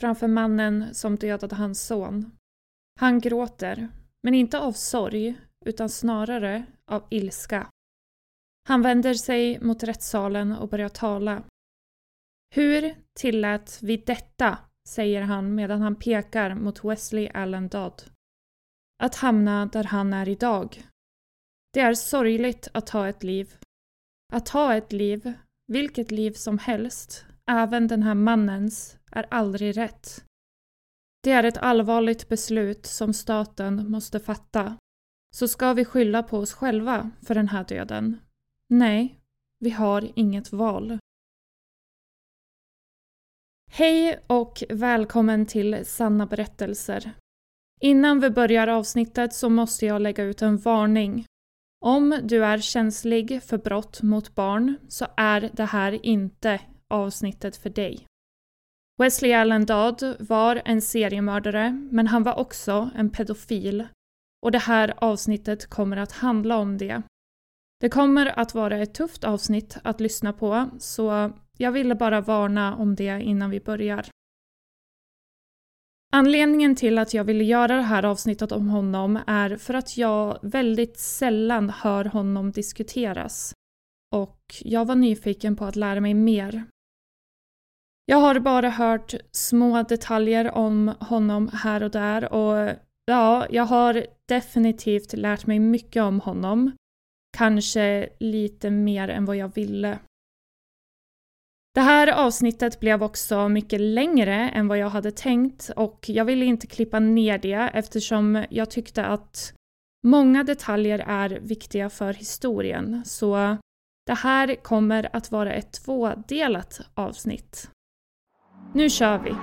framför mannen som dödade hans son. Han gråter, men inte av sorg utan snarare av ilska. Han vänder sig mot rättssalen och börjar tala. Hur tillät vi detta, säger han medan han pekar mot Wesley Allen Dodd. Att hamna där han är idag. Det är sorgligt att ha ett liv. Att ha ett liv, vilket liv som helst, även den här mannens, är aldrig rätt. Det är ett allvarligt beslut som staten måste fatta. Så ska vi skylla på oss själva för den här döden? Nej, vi har inget val. Hej och välkommen till Sanna berättelser. Innan vi börjar avsnittet så måste jag lägga ut en varning. Om du är känslig för brott mot barn så är det här inte avsnittet för dig. Wesley Allen Dodd var en seriemördare, men han var också en pedofil. Och det här avsnittet kommer att handla om det. Det kommer att vara ett tufft avsnitt att lyssna på, så jag ville bara varna om det innan vi börjar. Anledningen till att jag ville göra det här avsnittet om honom är för att jag väldigt sällan hör honom diskuteras. Och jag var nyfiken på att lära mig mer. Jag har bara hört små detaljer om honom här och där och ja, jag har definitivt lärt mig mycket om honom. Kanske lite mer än vad jag ville. Det här avsnittet blev också mycket längre än vad jag hade tänkt och jag ville inte klippa ner det eftersom jag tyckte att många detaljer är viktiga för historien. Så det här kommer att vara ett tvådelat avsnitt. Nu kör vi!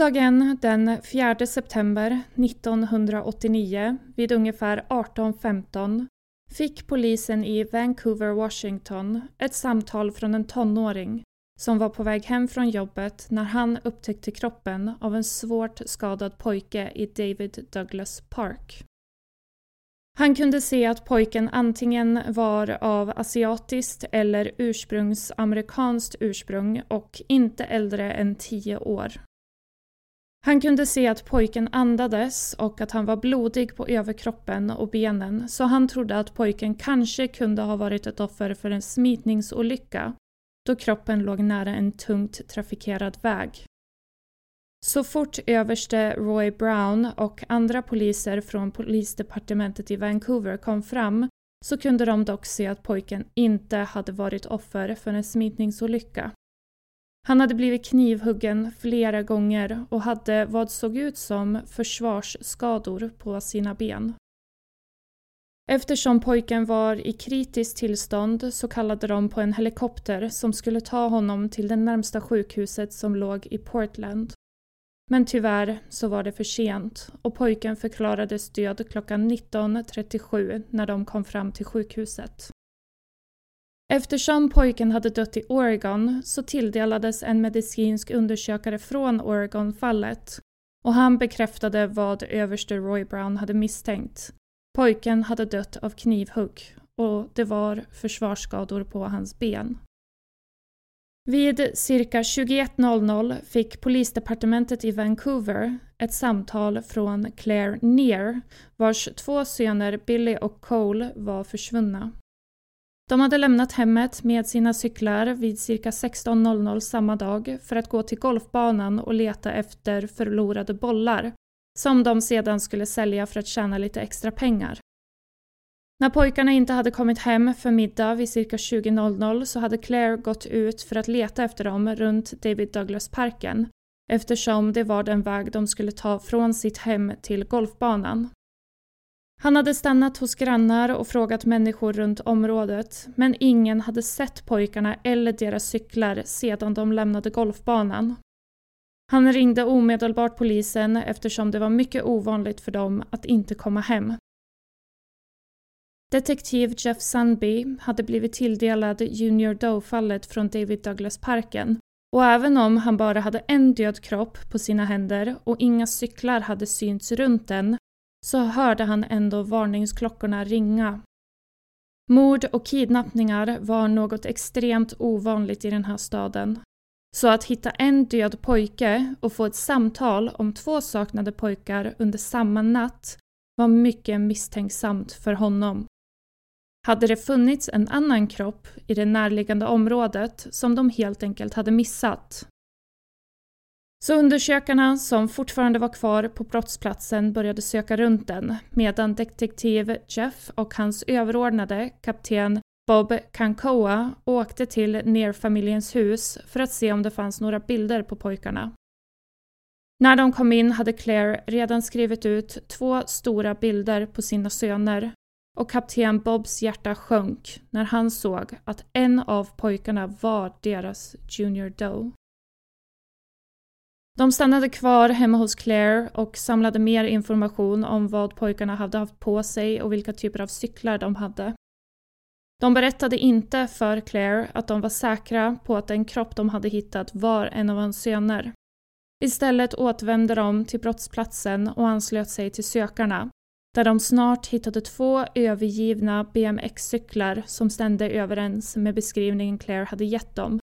Måndagen den 4 september 1989 vid ungefär 18.15 fick polisen i Vancouver, Washington ett samtal från en tonåring som var på väg hem från jobbet när han upptäckte kroppen av en svårt skadad pojke i David Douglas Park. Han kunde se att pojken antingen var av asiatiskt eller ursprungsamerikanskt ursprung och inte äldre än 10 år. Han kunde se att pojken andades och att han var blodig på överkroppen och benen så han trodde att pojken kanske kunde ha varit ett offer för en smitningsolycka då kroppen låg nära en tungt trafikerad väg. Så fort överste Roy Brown och andra poliser från polisdepartementet i Vancouver kom fram så kunde de dock se att pojken inte hade varit offer för en smitningsolycka. Han hade blivit knivhuggen flera gånger och hade vad såg ut som försvarsskador på sina ben. Eftersom pojken var i kritiskt tillstånd så kallade de på en helikopter som skulle ta honom till det närmsta sjukhuset som låg i Portland. Men tyvärr så var det för sent och pojken förklarades död klockan 19.37 när de kom fram till sjukhuset. Eftersom pojken hade dött i Oregon så tilldelades en medicinsk undersökare från Oregon fallet och han bekräftade vad överste Roy Brown hade misstänkt. Pojken hade dött av knivhugg och det var försvarsskador på hans ben. Vid cirka 21.00 fick polisdepartementet i Vancouver ett samtal från Claire Near vars två söner Billy och Cole var försvunna. De hade lämnat hemmet med sina cyklar vid cirka 16.00 samma dag för att gå till golfbanan och leta efter förlorade bollar som de sedan skulle sälja för att tjäna lite extra pengar. När pojkarna inte hade kommit hem för middag vid cirka 20.00 så hade Claire gått ut för att leta efter dem runt David Douglas-parken eftersom det var den väg de skulle ta från sitt hem till golfbanan. Han hade stannat hos grannar och frågat människor runt området men ingen hade sett pojkarna eller deras cyklar sedan de lämnade golfbanan. Han ringde omedelbart polisen eftersom det var mycket ovanligt för dem att inte komma hem. Detektiv Jeff Sundby hade blivit tilldelad Junior Doe-fallet från David Douglas-parken och även om han bara hade en död kropp på sina händer och inga cyklar hade synts runt den så hörde han ändå varningsklockorna ringa. Mord och kidnappningar var något extremt ovanligt i den här staden. Så att hitta en död pojke och få ett samtal om två saknade pojkar under samma natt var mycket misstänksamt för honom. Hade det funnits en annan kropp i det närliggande området som de helt enkelt hade missat så undersökarna som fortfarande var kvar på brottsplatsen började söka runt den medan detektiv Jeff och hans överordnade kapten Bob Kankoa åkte till Nerfamiljens hus för att se om det fanns några bilder på pojkarna. När de kom in hade Claire redan skrivit ut två stora bilder på sina söner och kapten Bobs hjärta sjönk när han såg att en av pojkarna var deras Junior Doe. De stannade kvar hemma hos Claire och samlade mer information om vad pojkarna hade haft på sig och vilka typer av cyklar de hade. De berättade inte för Claire att de var säkra på att den kropp de hade hittat var en av hans söner. Istället återvände de till brottsplatsen och anslöt sig till sökarna, där de snart hittade två övergivna BMX-cyklar som stämde överens med beskrivningen Claire hade gett dem.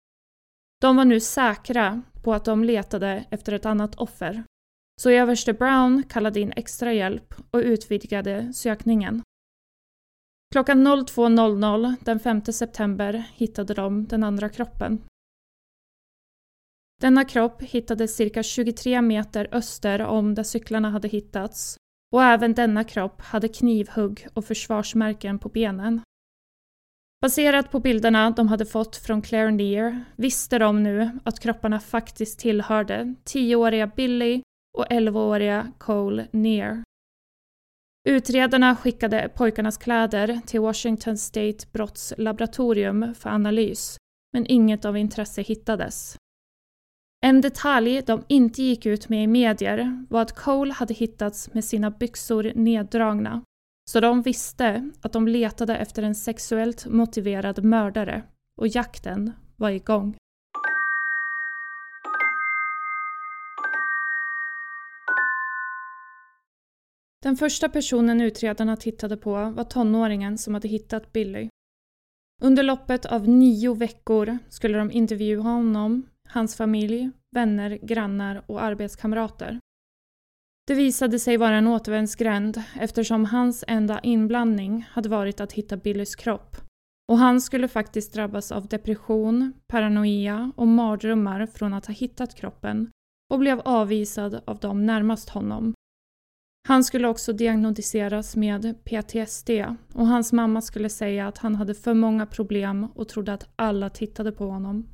De var nu säkra på att de letade efter ett annat offer. Så överste Brown kallade in extra hjälp och utvidgade sökningen. Klockan 02.00 den 5 september hittade de den andra kroppen. Denna kropp hittades cirka 23 meter öster om där cyklarna hade hittats och även denna kropp hade knivhugg och försvarsmärken på benen. Baserat på bilderna de hade fått från Claire Near visste de nu att kropparna faktiskt tillhörde 10-åriga Billy och 11-åriga Cole Near. Utredarna skickade pojkarnas kläder till Washington State brottslaboratorium för analys, men inget av intresse hittades. En detalj de inte gick ut med i medier var att Cole hade hittats med sina byxor neddragna så de visste att de letade efter en sexuellt motiverad mördare och jakten var igång. Den första personen utredarna tittade på var tonåringen som hade hittat Billy. Under loppet av nio veckor skulle de intervjua honom, hans familj, vänner, grannar och arbetskamrater. Det visade sig vara en återvändsgränd eftersom hans enda inblandning hade varit att hitta Billys kropp. Och han skulle faktiskt drabbas av depression, paranoia och mardrömmar från att ha hittat kroppen och blev avvisad av dem närmast honom. Han skulle också diagnostiseras med PTSD och hans mamma skulle säga att han hade för många problem och trodde att alla tittade på honom.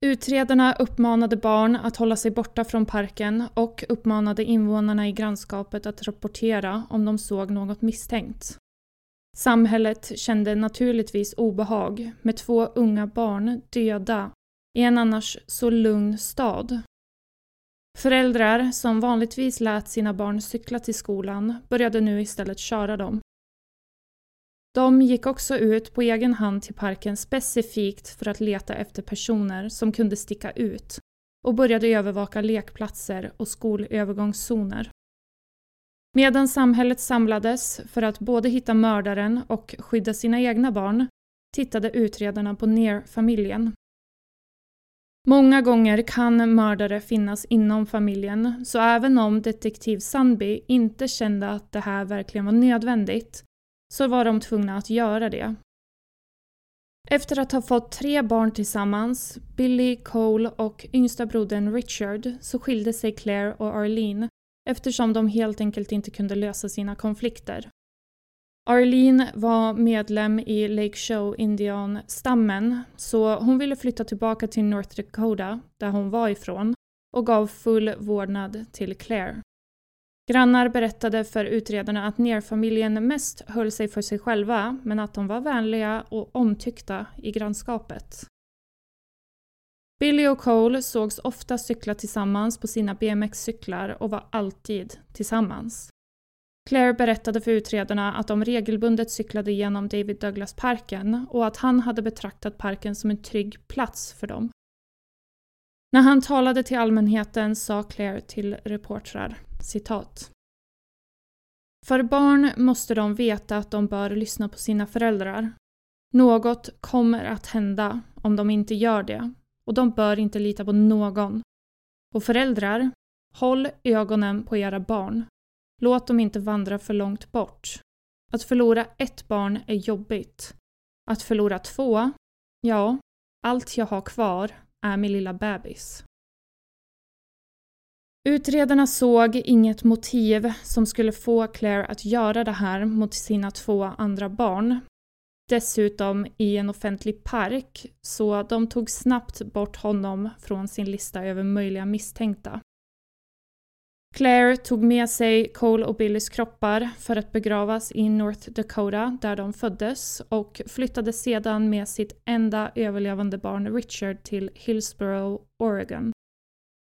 Utredarna uppmanade barn att hålla sig borta från parken och uppmanade invånarna i grannskapet att rapportera om de såg något misstänkt. Samhället kände naturligtvis obehag med två unga barn döda i en annars så lugn stad. Föräldrar som vanligtvis lät sina barn cykla till skolan började nu istället köra dem. De gick också ut på egen hand till parken specifikt för att leta efter personer som kunde sticka ut och började övervaka lekplatser och skolövergångszoner. Medan samhället samlades för att både hitta mördaren och skydda sina egna barn tittade utredarna på Near-familjen. Många gånger kan mördare finnas inom familjen, så även om detektiv Sandby inte kände att det här verkligen var nödvändigt så var de tvungna att göra det. Efter att ha fått tre barn tillsammans, Billy, Cole och yngsta brodern Richard, så skilde sig Claire och Arlene eftersom de helt enkelt inte kunde lösa sina konflikter. Arlene var medlem i Lake Show Indian-stammen så hon ville flytta tillbaka till North Dakota, där hon var ifrån, och gav full vårdnad till Claire. Grannar berättade för utredarna att nerfamiljen mest höll sig för sig själva men att de var vänliga och omtyckta i grannskapet. Billy och Cole sågs ofta cykla tillsammans på sina BMX-cyklar och var alltid tillsammans. Claire berättade för utredarna att de regelbundet cyklade genom David Douglas-parken och att han hade betraktat parken som en trygg plats för dem. När han talade till allmänheten sa Claire till reportrar citat. För barn måste de veta att de bör lyssna på sina föräldrar. Något kommer att hända om de inte gör det och de bör inte lita på någon. Och föräldrar, håll ögonen på era barn. Låt dem inte vandra för långt bort. Att förlora ett barn är jobbigt. Att förlora två, ja, allt jag har kvar är min lilla bebis. Utredarna såg inget motiv som skulle få Claire att göra det här mot sina två andra barn. Dessutom i en offentlig park, så de tog snabbt bort honom från sin lista över möjliga misstänkta. Claire tog med sig Cole och Billys kroppar för att begravas i North Dakota där de föddes och flyttade sedan med sitt enda överlevande barn Richard till Hillsborough, Oregon.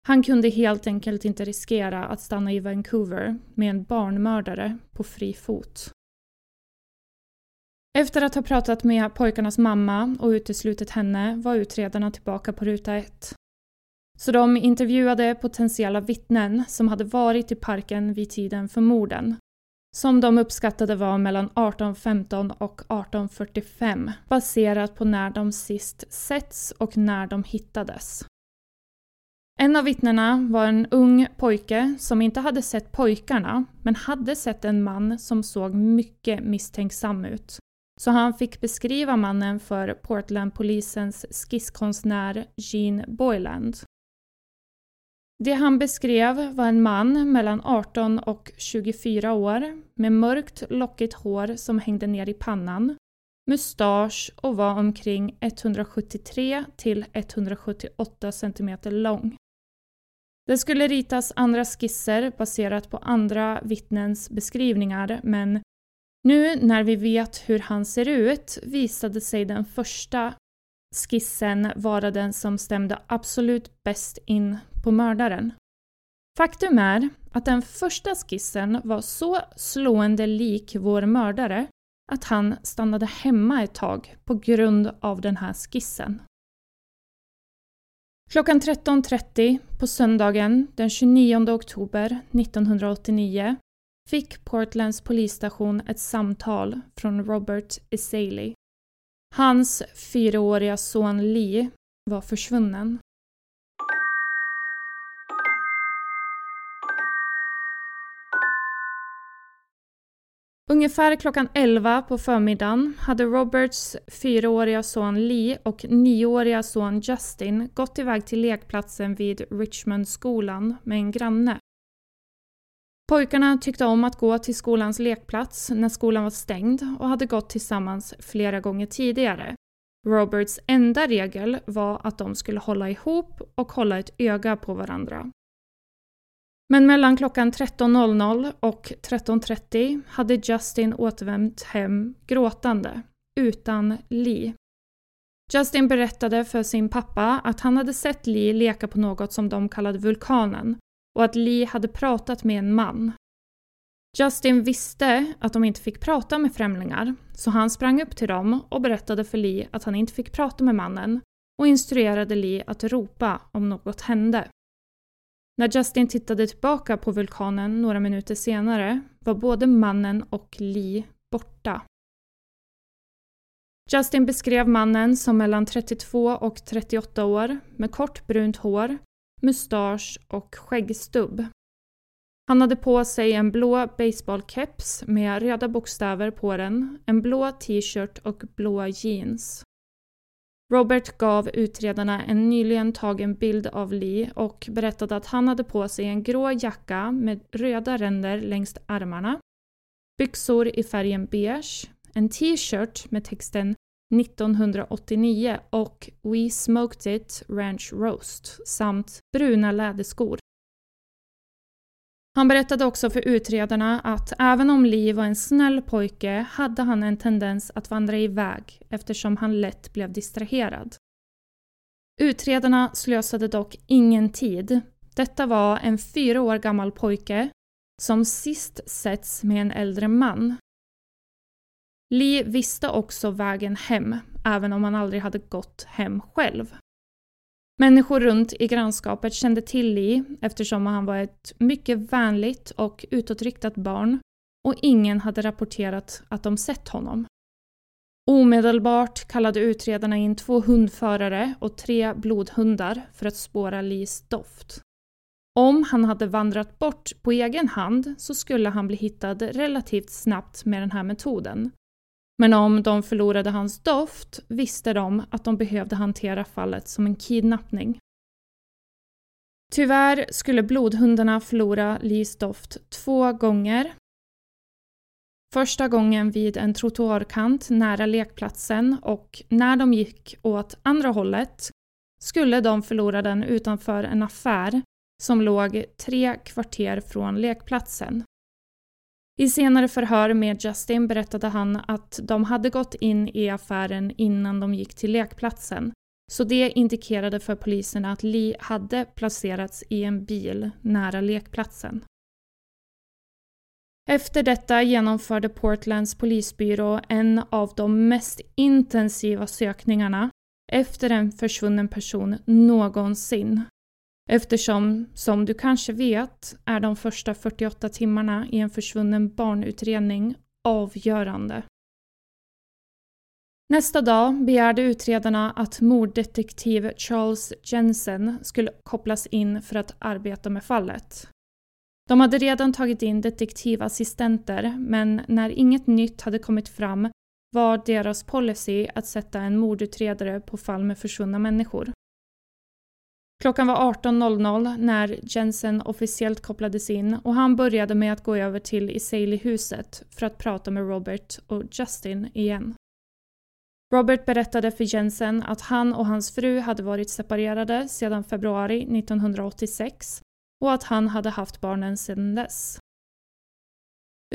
Han kunde helt enkelt inte riskera att stanna i Vancouver med en barnmördare på fri fot. Efter att ha pratat med pojkarnas mamma och uteslutit henne var utredarna tillbaka på ruta ett. Så de intervjuade potentiella vittnen som hade varit i parken vid tiden för morden. Som de uppskattade var mellan 1815 och 1845 baserat på när de sist setts och när de hittades. En av vittnena var en ung pojke som inte hade sett pojkarna men hade sett en man som såg mycket misstänksam ut. Så han fick beskriva mannen för Portlandpolisens skisskonstnär Gene Boyland. Det han beskrev var en man mellan 18 och 24 år med mörkt lockigt hår som hängde ner i pannan, mustasch och var omkring 173 till 178 cm lång. Det skulle ritas andra skisser baserat på andra vittnens beskrivningar men nu när vi vet hur han ser ut visade sig den första skissen vara den som stämde absolut bäst in på mördaren. Faktum är att den första skissen var så slående lik vår mördare att han stannade hemma ett tag på grund av den här skissen. Klockan 13.30 på söndagen den 29 oktober 1989 fick Portlands polisstation ett samtal från Robert Esaley. Hans fyraåriga son Lee var försvunnen. Ungefär klockan 11 på förmiddagen hade Roberts fyraåriga son Lee och nioåriga son Justin gått iväg till lekplatsen vid Richmondskolan med en granne. Pojkarna tyckte om att gå till skolans lekplats när skolan var stängd och hade gått tillsammans flera gånger tidigare. Roberts enda regel var att de skulle hålla ihop och hålla ett öga på varandra. Men mellan klockan 13.00 och 13.30 hade Justin återvänt hem gråtande, utan Lee. Justin berättade för sin pappa att han hade sett Lee leka på något som de kallade Vulkanen och att Lee hade pratat med en man. Justin visste att de inte fick prata med främlingar, så han sprang upp till dem och berättade för Lee att han inte fick prata med mannen och instruerade Lee att ropa om något hände. När Justin tittade tillbaka på vulkanen några minuter senare var både mannen och Lee borta. Justin beskrev mannen som mellan 32 och 38 år med kort brunt hår, mustasch och skäggstubb. Han hade på sig en blå baseballkeps med röda bokstäver på den, en blå t-shirt och blåa jeans. Robert gav utredarna en nyligen tagen bild av Lee och berättade att han hade på sig en grå jacka med röda ränder längs armarna, byxor i färgen beige, en t-shirt med texten 1989 och We smoked it ranch roast samt bruna läderskor. Han berättade också för utredarna att även om Lee var en snäll pojke hade han en tendens att vandra iväg eftersom han lätt blev distraherad. Utredarna slösade dock ingen tid. Detta var en fyra år gammal pojke som sist setts med en äldre man. Lee visste också vägen hem, även om han aldrig hade gått hem själv. Människor runt i grannskapet kände till Lee eftersom han var ett mycket vänligt och utåtriktat barn och ingen hade rapporterat att de sett honom. Omedelbart kallade utredarna in två hundförare och tre blodhundar för att spåra Lees doft. Om han hade vandrat bort på egen hand så skulle han bli hittad relativt snabbt med den här metoden men om de förlorade hans doft visste de att de behövde hantera fallet som en kidnappning. Tyvärr skulle blodhundarna förlora Lees doft två gånger. Första gången vid en trottoarkant nära lekplatsen och när de gick åt andra hållet skulle de förlora den utanför en affär som låg tre kvarter från lekplatsen. I senare förhör med Justin berättade han att de hade gått in i affären innan de gick till lekplatsen. Så det indikerade för poliserna att Lee hade placerats i en bil nära lekplatsen. Efter detta genomförde Portlands polisbyrå en av de mest intensiva sökningarna efter en försvunnen person någonsin. Eftersom, som du kanske vet, är de första 48 timmarna i en försvunnen barnutredning avgörande. Nästa dag begärde utredarna att morddetektiv Charles Jensen skulle kopplas in för att arbeta med fallet. De hade redan tagit in detektivassistenter men när inget nytt hade kommit fram var deras policy att sätta en mordutredare på fall med försvunna människor. Klockan var 18.00 när Jensen officiellt kopplades in och han började med att gå över till Isaley-huset för att prata med Robert och Justin igen. Robert berättade för Jensen att han och hans fru hade varit separerade sedan februari 1986 och att han hade haft barnen sedan dess.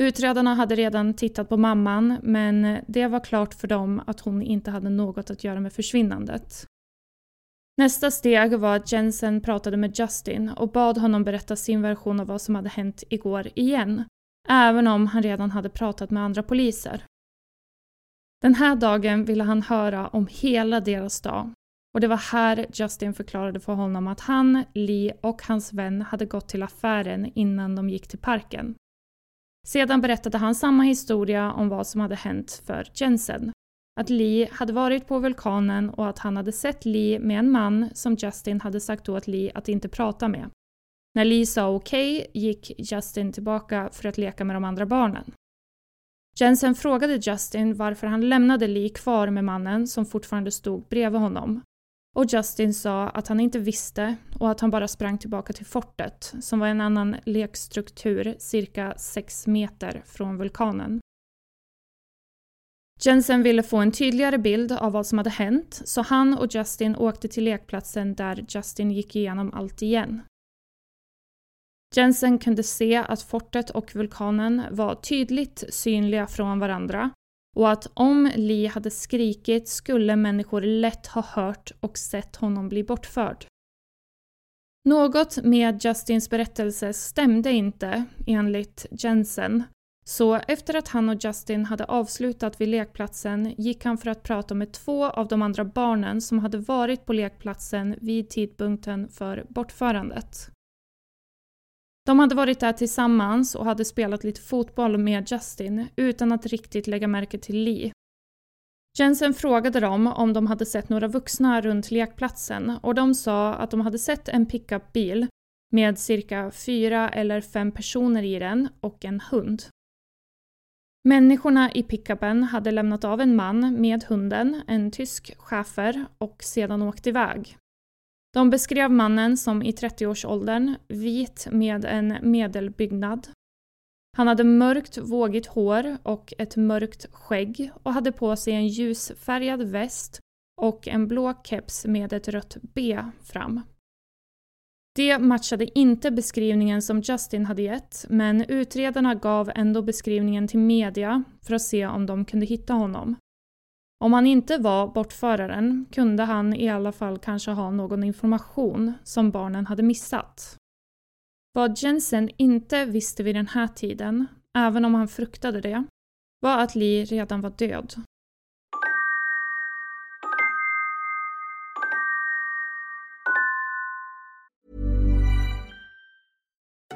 Utredarna hade redan tittat på mamman men det var klart för dem att hon inte hade något att göra med försvinnandet. Nästa steg var att Jensen pratade med Justin och bad honom berätta sin version av vad som hade hänt igår igen, även om han redan hade pratat med andra poliser. Den här dagen ville han höra om hela deras dag och det var här Justin förklarade för honom att han, Lee och hans vän hade gått till affären innan de gick till parken. Sedan berättade han samma historia om vad som hade hänt för Jensen att Lee hade varit på vulkanen och att han hade sett Lee med en man som Justin hade sagt åt Lee att inte prata med. När Lee sa okej okay, gick Justin tillbaka för att leka med de andra barnen. Jensen frågade Justin varför han lämnade Lee kvar med mannen som fortfarande stod bredvid honom. Och Justin sa att han inte visste och att han bara sprang tillbaka till fortet som var en annan lekstruktur cirka 6 meter från vulkanen. Jensen ville få en tydligare bild av vad som hade hänt så han och Justin åkte till lekplatsen där Justin gick igenom allt igen. Jensen kunde se att fortet och vulkanen var tydligt synliga från varandra och att om Lee hade skrikit skulle människor lätt ha hört och sett honom bli bortförd. Något med Justins berättelse stämde inte enligt Jensen så efter att han och Justin hade avslutat vid lekplatsen gick han för att prata med två av de andra barnen som hade varit på lekplatsen vid tidpunkten för bortförandet. De hade varit där tillsammans och hade spelat lite fotboll med Justin utan att riktigt lägga märke till Lee. Jensen frågade dem om de hade sett några vuxna runt lekplatsen och de sa att de hade sett en pickupbil med cirka fyra eller fem personer i den och en hund. Människorna i pickupen hade lämnat av en man med hunden, en tysk schäfer, och sedan åkt iväg. De beskrev mannen som i 30-årsåldern, vit med en medelbyggnad. Han hade mörkt vågigt hår och ett mörkt skägg och hade på sig en ljusfärgad väst och en blå keps med ett rött B fram. Det matchade inte beskrivningen som Justin hade gett, men utredarna gav ändå beskrivningen till media för att se om de kunde hitta honom. Om han inte var bortföraren kunde han i alla fall kanske ha någon information som barnen hade missat. Vad Jensen inte visste vid den här tiden, även om han fruktade det, var att Lee redan var död.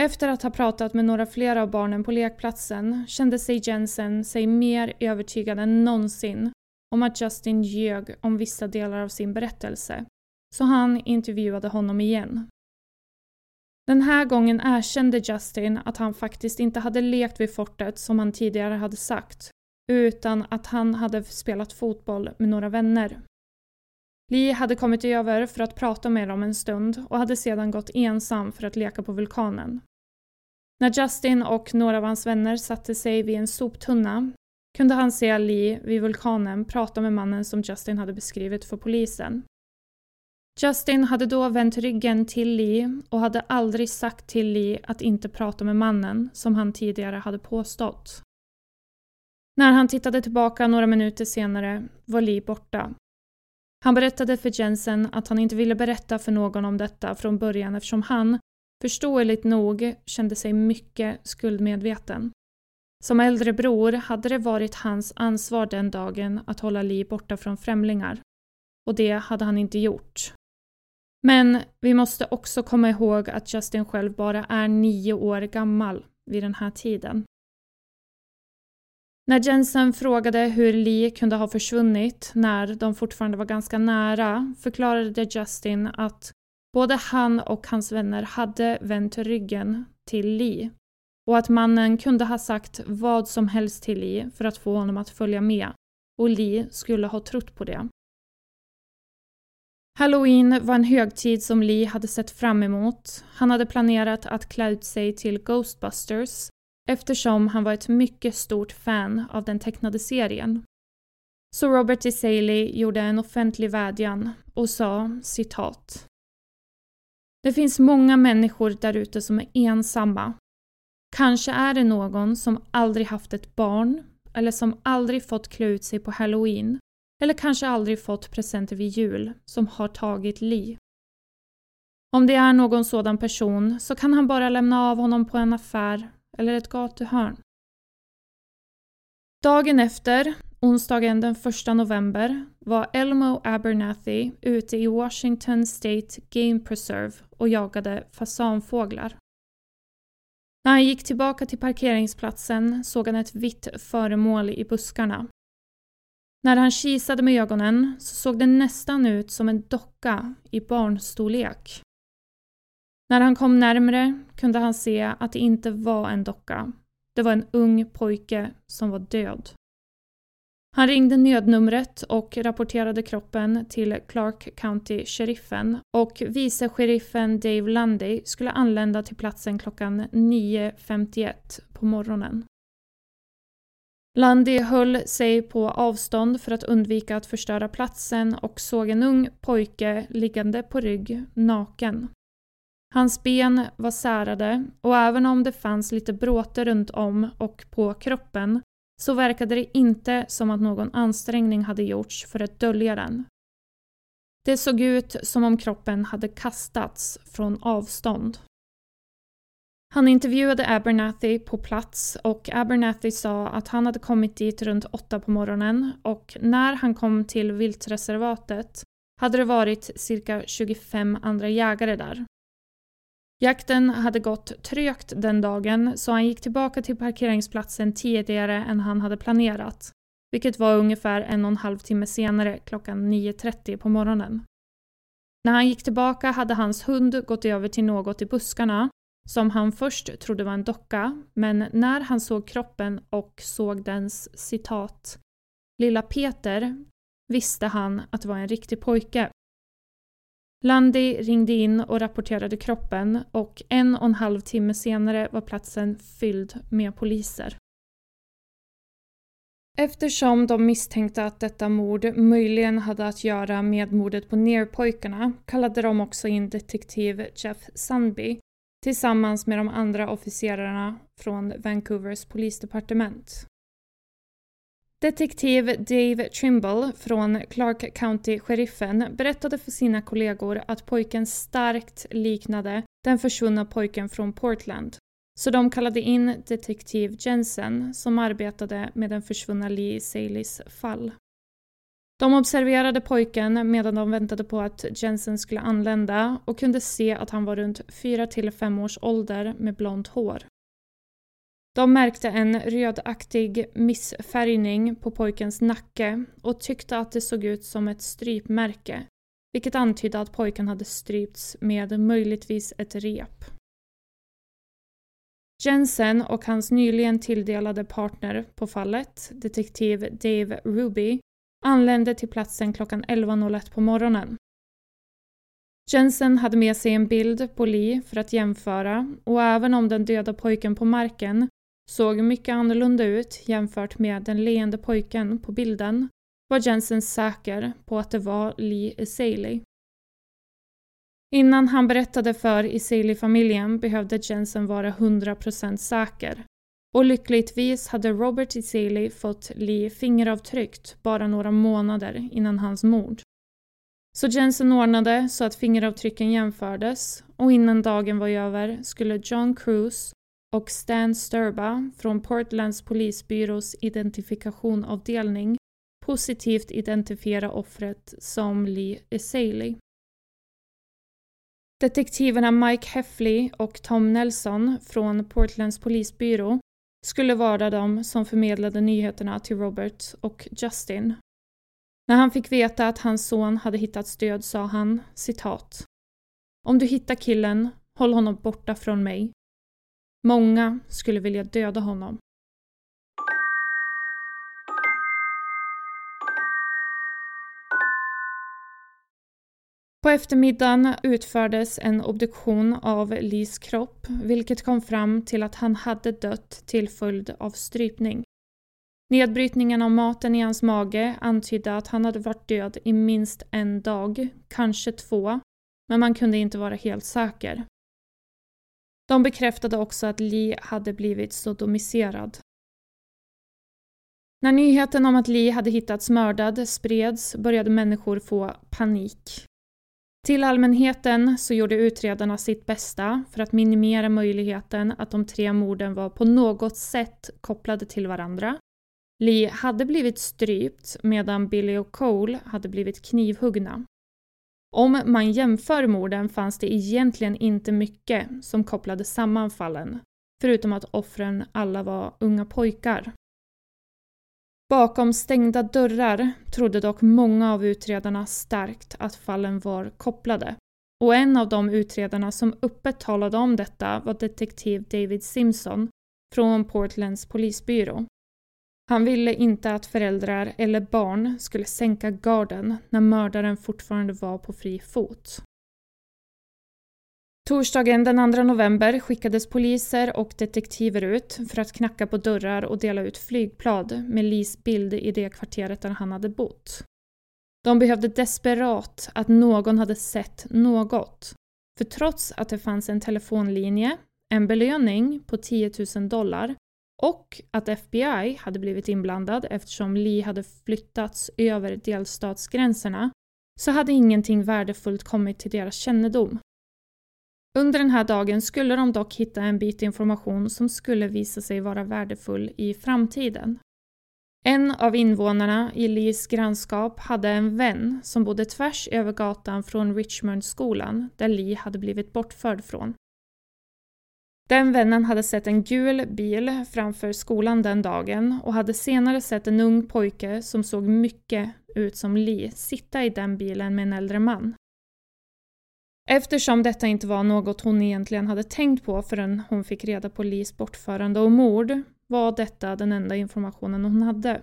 Efter att ha pratat med några fler av barnen på lekplatsen kände sig Jensen sig mer övertygad än någonsin om att Justin ljög om vissa delar av sin berättelse, så han intervjuade honom igen. Den här gången erkände Justin att han faktiskt inte hade lekt vid fortet som han tidigare hade sagt, utan att han hade spelat fotboll med några vänner. Lee hade kommit över för att prata med dem en stund och hade sedan gått ensam för att leka på vulkanen. När Justin och några av hans vänner satte sig vid en soptunna kunde han se Lee vid vulkanen prata med mannen som Justin hade beskrivit för polisen. Justin hade då vänt ryggen till Lee och hade aldrig sagt till Lee att inte prata med mannen som han tidigare hade påstått. När han tittade tillbaka några minuter senare var Lee borta. Han berättade för Jensen att han inte ville berätta för någon om detta från början eftersom han, förståeligt nog, kände sig mycket skuldmedveten. Som äldre bror hade det varit hans ansvar den dagen att hålla Lee borta från främlingar. Och det hade han inte gjort. Men vi måste också komma ihåg att Justin själv bara är nio år gammal vid den här tiden. När Jensen frågade hur Lee kunde ha försvunnit när de fortfarande var ganska nära förklarade Justin att både han och hans vänner hade vänt ryggen till Lee och att mannen kunde ha sagt vad som helst till Lee för att få honom att följa med och Lee skulle ha trott på det. Halloween var en högtid som Lee hade sett fram emot. Han hade planerat att klä ut sig till Ghostbusters eftersom han var ett mycket stort fan av den tecknade serien. Så Robert DeSaley gjorde en offentlig vädjan och sa citat. Det finns många människor därute som är ensamma. Kanske är det någon som aldrig haft ett barn eller som aldrig fått klä ut sig på halloween eller kanske aldrig fått presenter vid jul som har tagit Li. Om det är någon sådan person så kan han bara lämna av honom på en affär eller ett gatuhörn. Dagen efter, onsdagen den 1 november, var Elmo Abernathy ute i Washington State Game Preserve och jagade fasanfåglar. När han gick tillbaka till parkeringsplatsen såg han ett vitt föremål i buskarna. När han kisade med ögonen så såg det nästan ut som en docka i barnstorlek. När han kom närmre kunde han se att det inte var en docka. Det var en ung pojke som var död. Han ringde nödnumret och rapporterade kroppen till Clark County-sheriffen och vice-sheriffen Dave Lundy skulle anlända till platsen klockan 9.51 på morgonen. Lundy höll sig på avstånd för att undvika att förstöra platsen och såg en ung pojke liggande på rygg, naken. Hans ben var särade och även om det fanns lite bråte runt om och på kroppen så verkade det inte som att någon ansträngning hade gjorts för att dölja den. Det såg ut som om kroppen hade kastats från avstånd. Han intervjuade Abernathy på plats och Abernathy sa att han hade kommit dit runt åtta på morgonen och när han kom till viltreservatet hade det varit cirka 25 andra jägare där. Jakten hade gått trögt den dagen så han gick tillbaka till parkeringsplatsen tidigare än han hade planerat, vilket var ungefär en och en halv timme senare klockan 9.30 på morgonen. När han gick tillbaka hade hans hund gått över till något i buskarna som han först trodde var en docka, men när han såg kroppen och såg dens citat ”Lilla Peter” visste han att det var en riktig pojke. Landy ringde in och rapporterade kroppen och en och en halv timme senare var platsen fylld med poliser. Eftersom de misstänkte att detta mord möjligen hade att göra med mordet på nerpojkarna kallade de också in detektiv Jeff Sandby tillsammans med de andra officerarna från Vancouvers polisdepartement. Detektiv Dave Trimble från Clark County-sheriffen berättade för sina kollegor att pojken starkt liknade den försvunna pojken från Portland. Så de kallade in detektiv Jensen som arbetade med den försvunna Lee Salis fall. De observerade pojken medan de väntade på att Jensen skulle anlända och kunde se att han var runt 4-5 års ålder med blont hår. De märkte en rödaktig missfärgning på pojkens nacke och tyckte att det såg ut som ett strypmärke, vilket antydde att pojken hade strypts med möjligtvis ett rep. Jensen och hans nyligen tilldelade partner på fallet, detektiv Dave Ruby, anlände till platsen klockan 11.01 på morgonen. Jensen hade med sig en bild på Lee för att jämföra och även om den döda pojken på marken såg mycket annorlunda ut jämfört med den leende pojken på bilden var Jensen säker på att det var Lee Esaley. Innan han berättade för Esaley-familjen behövde Jensen vara 100% säker. Och lyckligtvis hade Robert Esaley fått Lee fingeravtryckt bara några månader innan hans mord. Så Jensen ordnade så att fingeravtrycken jämfördes och innan dagen var över skulle John Cruise och Stan Sturba från Portlands polisbyrås identifikationavdelning positivt identifiera offret som Lee Esaley. Detektiverna Mike Heffley och Tom Nelson från Portlands polisbyrå skulle vara de som förmedlade nyheterna till Robert och Justin. När han fick veta att hans son hade hittats död sa han citat Om du hittar killen, håll honom borta från mig. Många skulle vilja döda honom. På eftermiddagen utfördes en obduktion av Lees kropp vilket kom fram till att han hade dött till följd av strypning. Nedbrytningen av maten i hans mage antydde att han hade varit död i minst en dag, kanske två, men man kunde inte vara helt säker. De bekräftade också att Lee hade blivit sodomiserad. När nyheten om att Lee hade hittats mördad spreds började människor få panik. Till allmänheten så gjorde utredarna sitt bästa för att minimera möjligheten att de tre morden var på något sätt kopplade till varandra. Lee hade blivit strypt medan Billy och Cole hade blivit knivhuggna. Om man jämför morden fanns det egentligen inte mycket som kopplade samman fallen, förutom att offren alla var unga pojkar. Bakom stängda dörrar trodde dock många av utredarna starkt att fallen var kopplade. Och en av de utredarna som öppet talade om detta var detektiv David Simpson från Portlands polisbyrå. Han ville inte att föräldrar eller barn skulle sänka garden när mördaren fortfarande var på fri fot. Torsdagen den 2 november skickades poliser och detektiver ut för att knacka på dörrar och dela ut flygblad med Lees bild i det kvarteret där han hade bott. De behövde desperat att någon hade sett något. För trots att det fanns en telefonlinje, en belöning på 10 000 dollar och att FBI hade blivit inblandad eftersom Lee hade flyttats över delstatsgränserna så hade ingenting värdefullt kommit till deras kännedom. Under den här dagen skulle de dock hitta en bit information som skulle visa sig vara värdefull i framtiden. En av invånarna i Lees grannskap hade en vän som bodde tvärs över gatan från Richmondskolan där Lee hade blivit bortförd från. Den vännen hade sett en gul bil framför skolan den dagen och hade senare sett en ung pojke som såg mycket ut som Lee sitta i den bilen med en äldre man. Eftersom detta inte var något hon egentligen hade tänkt på förrän hon fick reda på Lees bortförande och mord var detta den enda informationen hon hade.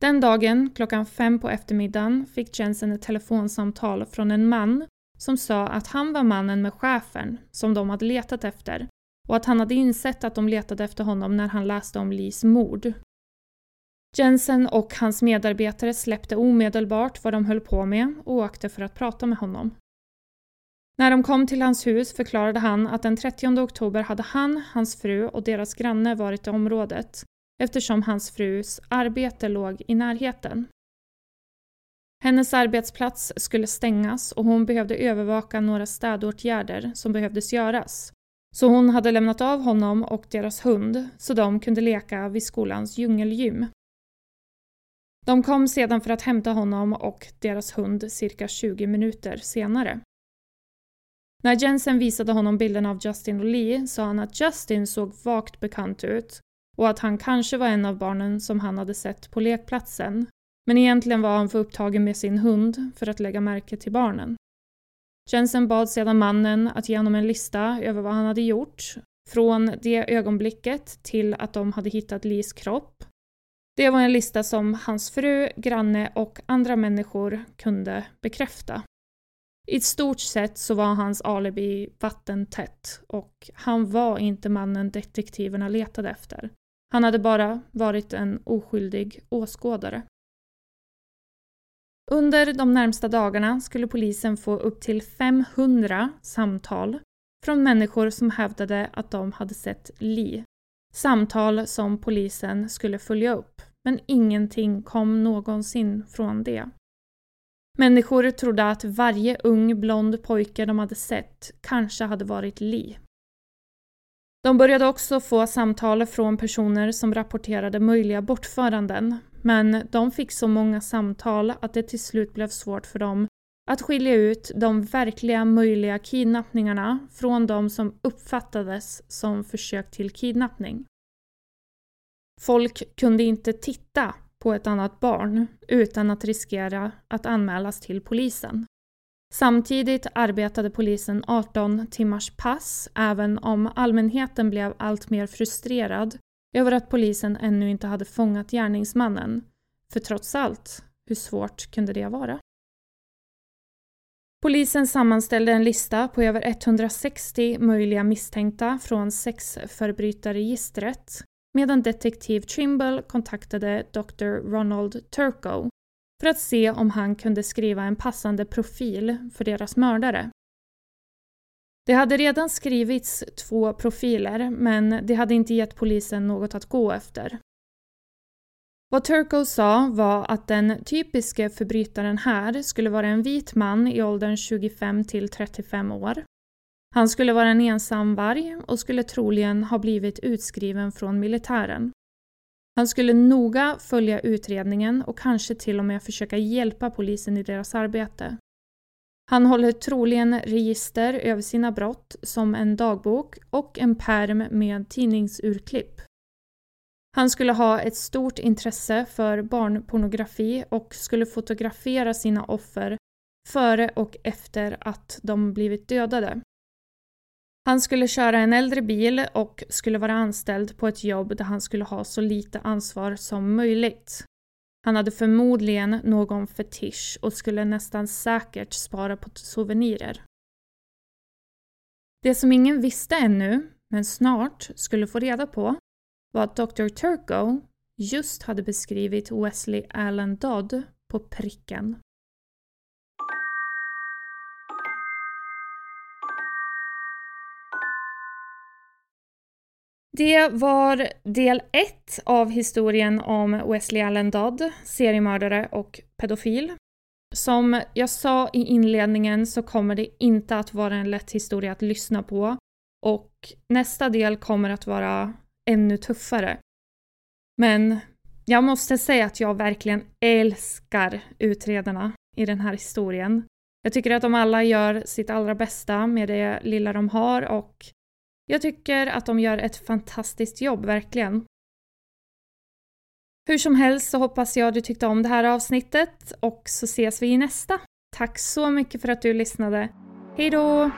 Den dagen, klockan fem på eftermiddagen, fick Jensen ett telefonsamtal från en man som sa att han var mannen med chefen som de hade letat efter och att han hade insett att de letade efter honom när han läste om Lees mord. Jensen och hans medarbetare släppte omedelbart vad de höll på med och åkte för att prata med honom. När de kom till hans hus förklarade han att den 30 oktober hade han, hans fru och deras granne varit i området eftersom hans frus arbete låg i närheten. Hennes arbetsplats skulle stängas och hon behövde övervaka några städåtgärder som behövdes göras. Så hon hade lämnat av honom och deras hund så de kunde leka vid skolans djungelgym. De kom sedan för att hämta honom och deras hund cirka 20 minuter senare. När Jensen visade honom bilden av Justin och Lee sa han att Justin såg vagt bekant ut och att han kanske var en av barnen som han hade sett på lekplatsen men egentligen var han för upptagen med sin hund för att lägga märke till barnen. Jensen bad sedan mannen att ge honom en lista över vad han hade gjort från det ögonblicket till att de hade hittat Lees kropp. Det var en lista som hans fru, granne och andra människor kunde bekräfta. I stort sett så var hans alibi vattentätt och han var inte mannen detektiverna letade efter. Han hade bara varit en oskyldig åskådare. Under de närmsta dagarna skulle polisen få upp till 500 samtal från människor som hävdade att de hade sett Lee. Samtal som polisen skulle följa upp, men ingenting kom någonsin från det. Människor trodde att varje ung blond pojke de hade sett kanske hade varit Lee. De började också få samtal från personer som rapporterade möjliga bortföranden men de fick så många samtal att det till slut blev svårt för dem att skilja ut de verkliga möjliga kidnappningarna från de som uppfattades som försök till kidnappning. Folk kunde inte titta på ett annat barn utan att riskera att anmälas till polisen. Samtidigt arbetade polisen 18 timmars pass även om allmänheten blev allt mer frustrerad över att polisen ännu inte hade fångat gärningsmannen. För trots allt, hur svårt kunde det vara? Polisen sammanställde en lista på över 160 möjliga misstänkta från sexförbrytarregistret medan detektiv Trimble kontaktade Dr. Ronald Turco för att se om han kunde skriva en passande profil för deras mördare. Det hade redan skrivits två profiler men det hade inte gett polisen något att gå efter. Vad Turco sa var att den typiske förbrytaren här skulle vara en vit man i åldern 25 till 35 år. Han skulle vara en ensam varg och skulle troligen ha blivit utskriven från militären. Han skulle noga följa utredningen och kanske till och med försöka hjälpa polisen i deras arbete. Han håller troligen register över sina brott som en dagbok och en perm med tidningsurklipp. Han skulle ha ett stort intresse för barnpornografi och skulle fotografera sina offer före och efter att de blivit dödade. Han skulle köra en äldre bil och skulle vara anställd på ett jobb där han skulle ha så lite ansvar som möjligt. Han hade förmodligen någon fetisch och skulle nästan säkert spara på souvenirer. Det som ingen visste ännu, men snart skulle få reda på, var att Dr. Turco just hade beskrivit Wesley Allen Dodd på pricken. Det var del ett av historien om Wesley Allen Dodd, seriemördare och pedofil. Som jag sa i inledningen så kommer det inte att vara en lätt historia att lyssna på och nästa del kommer att vara ännu tuffare. Men jag måste säga att jag verkligen älskar utredarna i den här historien. Jag tycker att de alla gör sitt allra bästa med det lilla de har och jag tycker att de gör ett fantastiskt jobb, verkligen. Hur som helst så hoppas jag du tyckte om det här avsnittet och så ses vi i nästa. Tack så mycket för att du lyssnade. Hej då!